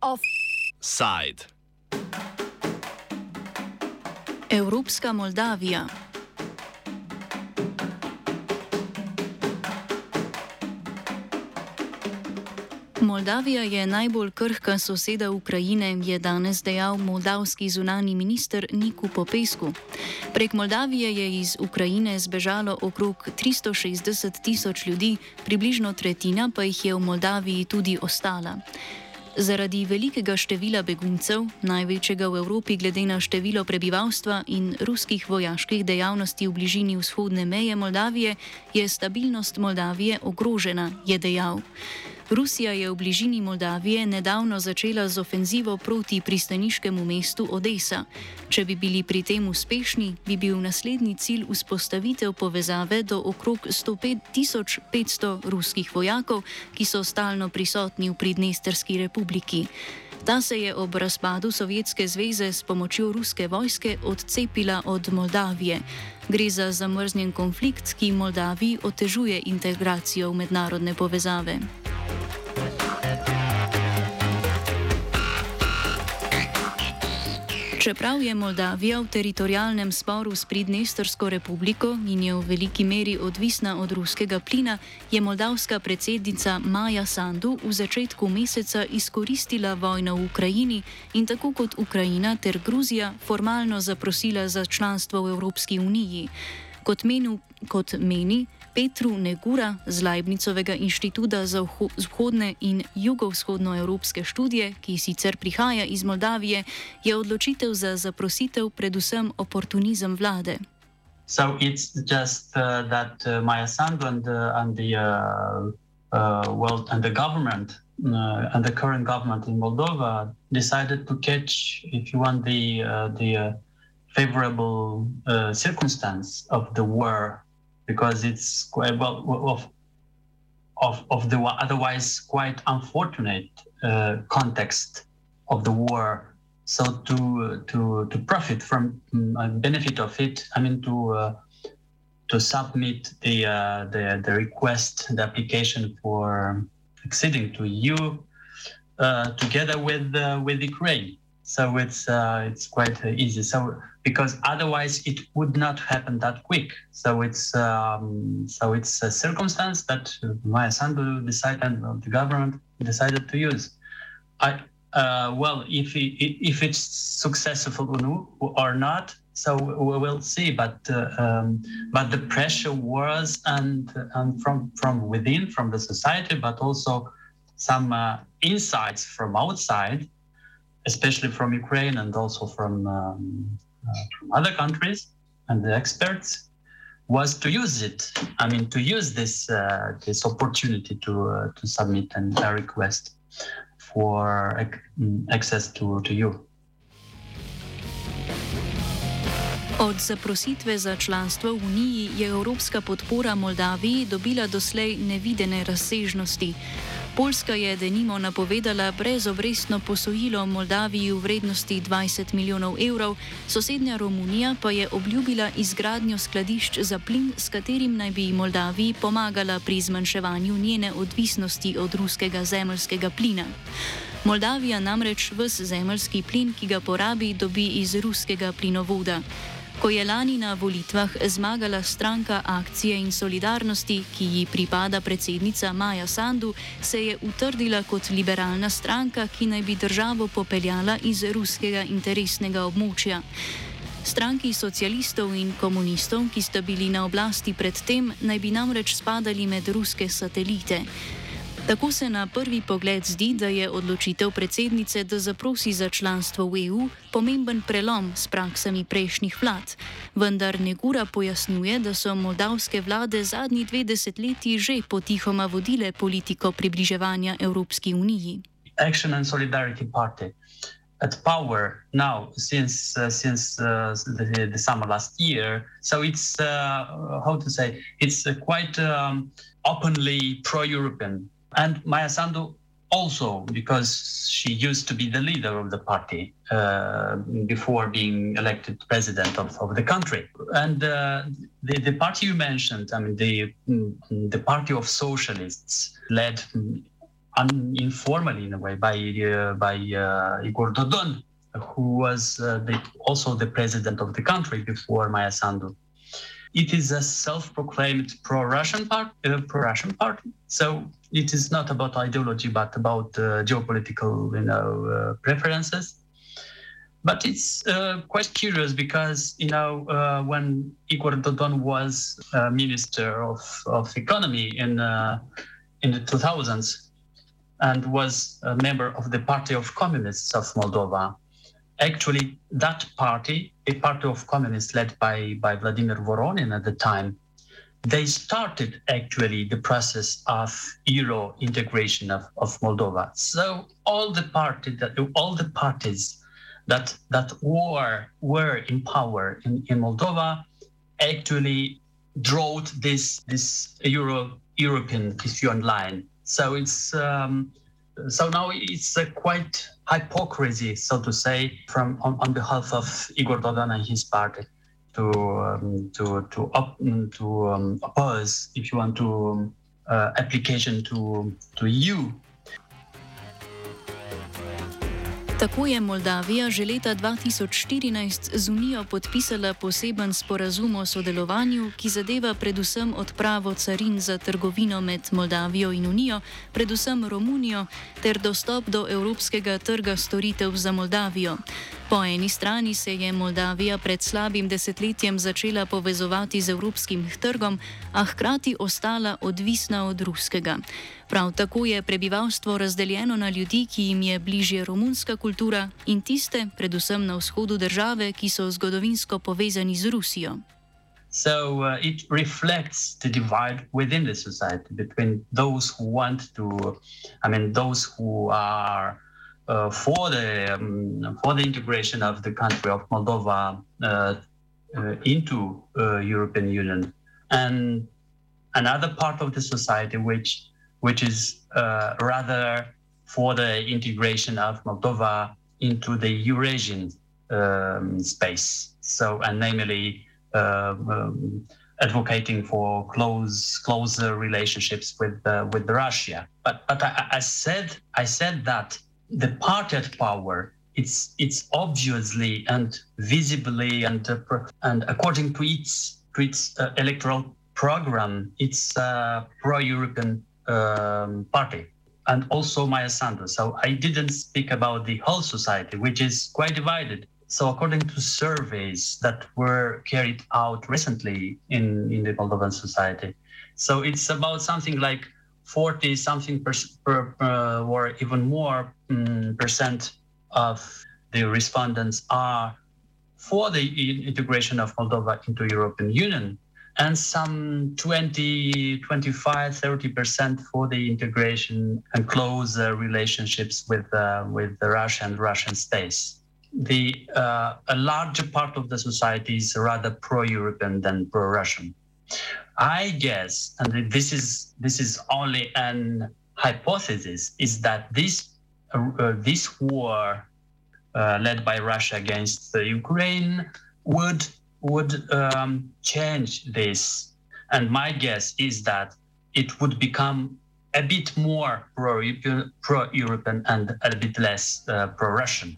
Offside. Evropska Moldavija. Moldavija je najbolj krhka soseda Ukrajine, je danes dejal moldavski zunani minister Niku Popesku. Prek Moldavije je iz Ukrajine zbežalo okrog 360 tisoč ljudi, približno tretjina pa jih je v Moldaviji tudi ostala. Zaradi velikega števila beguncev, največjega v Evropi glede na število prebivalstva in ruskih vojaških dejavnosti v bližini vzhodne meje Moldavije, je stabilnost Moldavije ogrožena, je dejal. Rusija je v bližini Moldavije nedavno začela z ofenzivo proti pristaniškemu mestu Odessa. Če bi bili pri tem uspešni, bi bil naslednji cilj vzpostavitev povezave do okrog 1500 ruskih vojakov, ki so stalno prisotni v Pridnesterski republiki. Ta se je ob razpadu Sovjetske zveze s pomočjo ruske vojske odcepila od Moldavije. Gre za zamrznjen konflikt, ki Moldaviji otežuje integracijo v mednarodne povezave. Čeprav je Moldavija v teritorijalnem sporu s Pridnestrsko republiko in je v veliki meri odvisna od ruskega plina, je moldavska predsednica Maja Sandu v začetku meseca izkoristila vojno v Ukrajini in tako kot Ukrajina ter Gruzija formalno zaprosila za članstvo v Evropski uniji. Kot, menu, kot meni, Petru Negura z Leibnicovega inštituta za vzhodne in jugovzhodnoevropske študije, ki sicer prihaja iz Moldavije, je odločitev za zaprositev predvsem oportunizem vlade. So it's just uh, that uh, Maya Sandu and, uh, and the uh, uh, world and the government uh, and the current government in Moldova decided to catch, if you want, the uh, the uh, favorable uh, circumstance of the war because it's quite well of of of the otherwise quite unfortunate uh, context of the war. So to to to profit from um, benefit of it, I mean to uh, to submit the, uh, the the request, the application for acceding to EU, uh, together with uh, with Ukraine. So it's uh, it's quite easy. So because otherwise it would not happen that quick. So it's um, so it's a circumstance that Maya Sandu decided, and the government decided to use. I uh, well, if it, if it's successful or not, so we will see. But uh, um, but the pressure was and and from from within, from the society, but also some uh, insights from outside, especially from Ukraine and also from um, uh, from other countries and the experts was to use it. I mean, to use this uh, this opportunity to uh, to submit an, a request for access to to you. Od zaprositve za članstvo v Uniji je evropska podpora Moldaviji dobila doslej nevidene razsežnosti. Poljska je denimo napovedala brezobrestno posojilo Moldaviji v vrednosti 20 milijonov evrov, sosednja Romunija pa je obljubila izgradnjo skladišč za plin, s katerim naj bi Moldaviji pomagala pri zmanjševanju njene odvisnosti od ruskega zemljskega plina. Moldavija namreč vse zemljski plin, ki ga porabi, dobi iz ruskega plinovoda. Ko je lani na volitvah zmagala stranka Akcije in solidarnosti, ki ji pripada predsednica Maja Sandu, se je utrdila kot liberalna stranka, ki naj bi državo popeljala iz ruskega interesnega območja. Stranki socialistov in komunistov, ki sta bili na oblasti predtem, naj bi namreč spadali med ruske satelite. Tako se na prvi pogled zdi, da je odločitev predsednice, da zaprosi za članstvo v EU, pomemben prelom s praksami prejšnjih vlad. Vendar Negura pojasnjuje, da so moldavske vlade zadnji dve desetletji že potihoma vodile politiko približevanja Evropski uniji. Action and Solidarity Party. At power now since uh, since uh, the, the summer last year, so it's uh, how to say it's uh, quite um, openly pro-European and Maya Sandu also because she used to be the leader of the party uh, before being elected president of, of the country. and uh, the the party you mentioned, I mean the mm, the party of socialists, led un- informally in a way by uh, by uh, Igor Dodon, who was uh, the, also the president of the country before Maya Sandu. It is a self-proclaimed pro-Russian part, uh, pro-Russian party. So it is not about ideology, but about uh, geopolitical, you know, uh, preferences. But it's uh, quite curious because you know when Igor Dodon was minister of, of economy in in the 2000s and was a member of the Party of Communists of Moldova, actually that party, a party of communists led by, by Vladimir Voronin at the time, they started actually the process of Euro integration of, of Moldova. So all the party that all the parties that that were were in power in, in Moldova actually drove this this Euro European issue online. So it's um, so now it's a quite hypocrisy, so to say, from on, on behalf of Igor Dodon and his party to um, to to up, to um, oppose, if you want, to uh, application to to EU Tako je Moldavija že leta 2014 z Unijo podpisala poseben sporazum o sodelovanju, ki zadeva predvsem odpravo carin za trgovino med Moldavijo in Unijo, predvsem Romunijo, ter dostop do evropskega trga storitev za Moldavijo. Po eni strani se je Moldavija pred slabim desetletjem začela povezovati z evropskim trgom, a hkrati ostala odvisna od ruskega. Prav tako je prebivalstvo razdeljeno na ljudi, ki jim je bližje romunska kultura in tiste, predvsem na vzhodu države, ki so zgodovinsko povezani z Rusijo. So uh, it reflects the divide within the society between those who want to, I mean, those who are uh, for the um, for the integration of the country of Moldova uh, uh into uh, European Union, and another part of the society which which is uh, rather for the integration of Moldova into the Eurasian um, space. So, and namely, uh, um, advocating for close, closer relationships with with Russia. But but I, I, said I said that the party at power it's it's obviously and visibly and uh, and according to its to its uh, electoral program, it's a pro-European um, party and also Maya Sandu. So I didn't speak about the whole society, which is quite divided. So according to surveys that were carried out recently in, in the Moldovan society, so it's about something like 40 something per, per or even more um, percent of the respondents are for the integration of Moldova into European Union and some 20, 25, 30% for the integration and close uh, relationships with, uh, with the Russia and Russian states. The, uh, a larger part of the society is rather pro-European than pro-Russian. I guess, and this is this is only an hypothesis, is that this uh, uh, this war uh, led by Russia against the Ukraine would would um, change this. And my guess is that it would become a bit more pro-European, pro-European and a bit less uh, pro-Russian.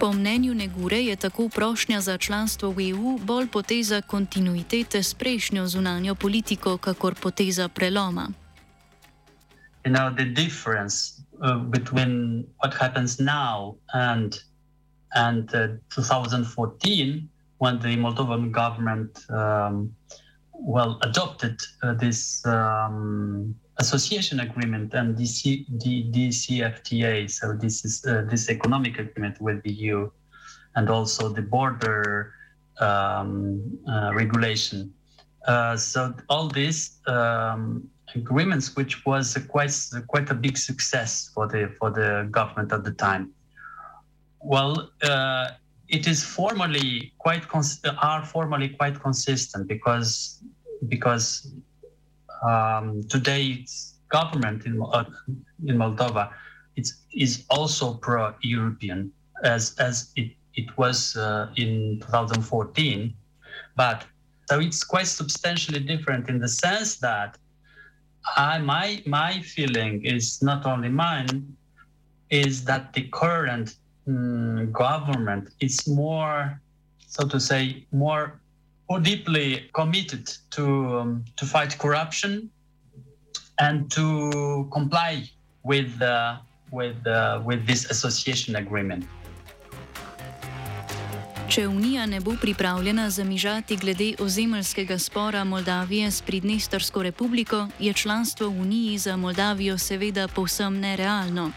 Po mnenju Negure je tako prošnja za članstvo v EU bolj poteza kontinuitete s prejšnjo zunanjo politiko, kakor poteza preloma. You know, the difference uh, between what happens now and and uh, 2014 when the Moldovan government um, well adopted uh, this um, association agreement and the DCFTA. So this is uh, this economic agreement with the EU, and also the border um, uh, regulation. Uh, so all these um, agreements, which was a quite quite a big success for the for the government at the time. Well, uh, it is formally quite cons- are formally quite consistent because because um, today's government in uh, in Moldova it's, is also pro-European as as it it was uh, in 2014. But so it's quite substantially different in the sense that I, my my feeling is not only mine, is that the current um, government is more, so to say, more, more deeply committed to um, to fight corruption and to comply with uh, with uh, with this association agreement. Če Unija ne bo pripravljena zamižati glede ozemeljskega spora Moldavije s Pridnestrsko republiko, je članstvo v Uniji za Moldavijo seveda povsem nerealno.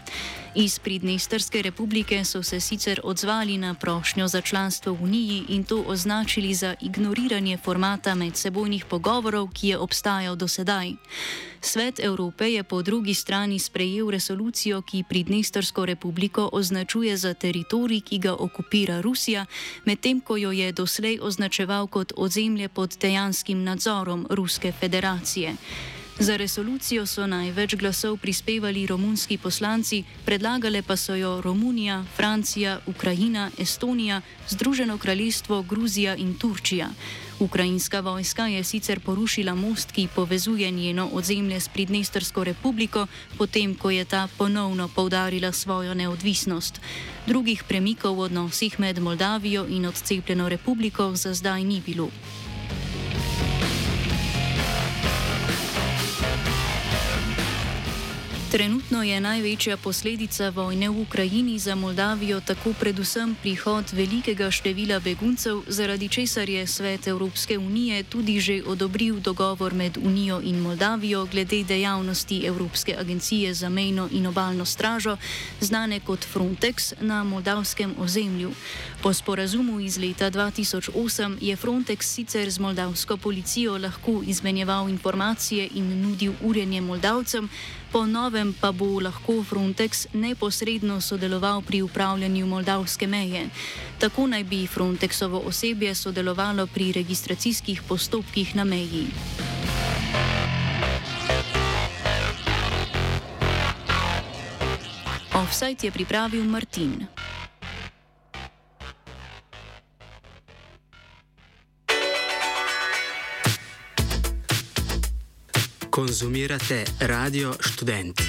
Iz Pridnestrske republike so se sicer odzvali na prošnjo za članstvo v Uniji in to označili za ignoriranje formata medsebojnih pogovorov, ki je obstajal do sedaj. Svet Evrope je po drugi strani sprejel resolucijo, ki Pridnestrsko republiko označuje za teritorij, ki ga okupira Rusija, medtem ko jo je doslej označeval kot ozemlje pod dejanskim nadzorom Ruske federacije. Za resolucijo so največ glasov prispevali romunski poslanci, predlagale pa so jo Romunija, Francija, Ukrajina, Estonija, Združeno kraljestvo, Gruzija in Turčija. Ukrajinska vojska je sicer porušila most, ki povezuje njeno ozemlje s Pridnestrsko republiko, potem ko je ta ponovno povdarila svojo neodvisnost. Drugih premikov v odnosih med Moldavijo in odcepljeno republiko za zdaj ni bilo. Trenutno je največja posledica vojne v Ukrajini za Moldavijo tako predvsem prihod velikega števila beguncev, zaradi česar je Svet Evropske unije tudi že odobril dogovor med Unijo in Moldavijo glede dejavnosti Evropske agencije za mejno in obaljno stražo, znane kot Frontex na moldavskem ozemlju. Po sporazumu iz leta 2008 je Frontex sicer z moldavsko policijo lahko izmenjeval informacije in nudil urjenje Moldavcem, po novem pa bo lahko Frontex neposredno sodeloval pri upravljanju moldavske meje. Tako naj bi Frontexovo osebje sodelovalo pri registracijskih postopkih na meji. Offside je pripravil Martin. Konzumirate radio študenti.